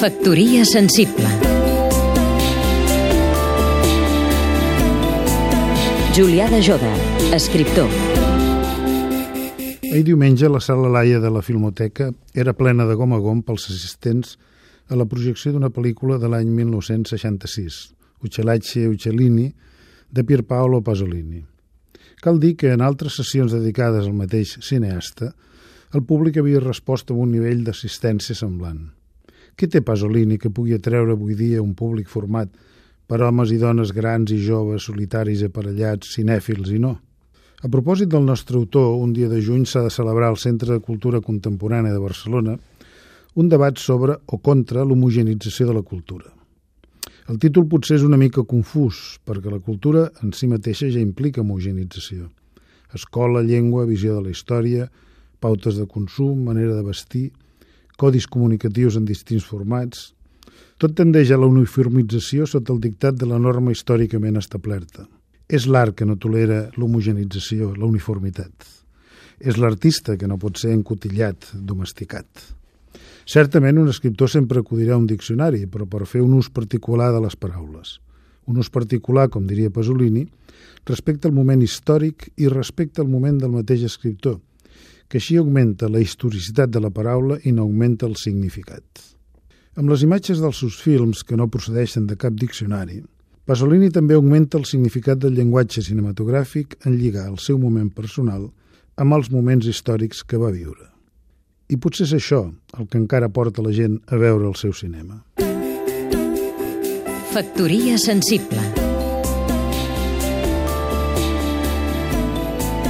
Factoria sensible Julià de Joda, escriptor Ahir diumenge la sala Laia de la Filmoteca era plena de gom a gom pels assistents a la projecció d'una pel·lícula de l'any 1966, Uccelacci Uccellini, de Pierpaolo Pasolini. Cal dir que en altres sessions dedicades al mateix cineasta, el públic havia respost amb un nivell d'assistència semblant. Què té Pasolini que pugui atreure avui dia un públic format per homes i dones grans i joves, solitaris, aparellats, cinèfils i no? A propòsit del nostre autor, un dia de juny s'ha de celebrar al Centre de Cultura Contemporània de Barcelona un debat sobre o contra l'homogenització de la cultura. El títol potser és una mica confús, perquè la cultura en si mateixa ja implica homogenització. Escola, llengua, visió de la història, pautes de consum, manera de vestir codis comunicatius en distints formats... Tot tendeix a la uniformització sota el dictat de la norma històricament establerta. És l'art que no tolera l'homogenització, la uniformitat. És l'artista que no pot ser encotillat, domesticat. Certament un escriptor sempre acudirà a un diccionari, però per fer un ús particular de les paraules. Un ús particular, com diria Pasolini, respecte al moment històric i respecte al moment del mateix escriptor, que així augmenta la historicitat de la paraula i no augmenta el significat. Amb les imatges dels seus films, que no procedeixen de cap diccionari, Pasolini també augmenta el significat del llenguatge cinematogràfic en lligar el seu moment personal amb els moments històrics que va viure. I potser és això el que encara porta la gent a veure el seu cinema. Factoria sensible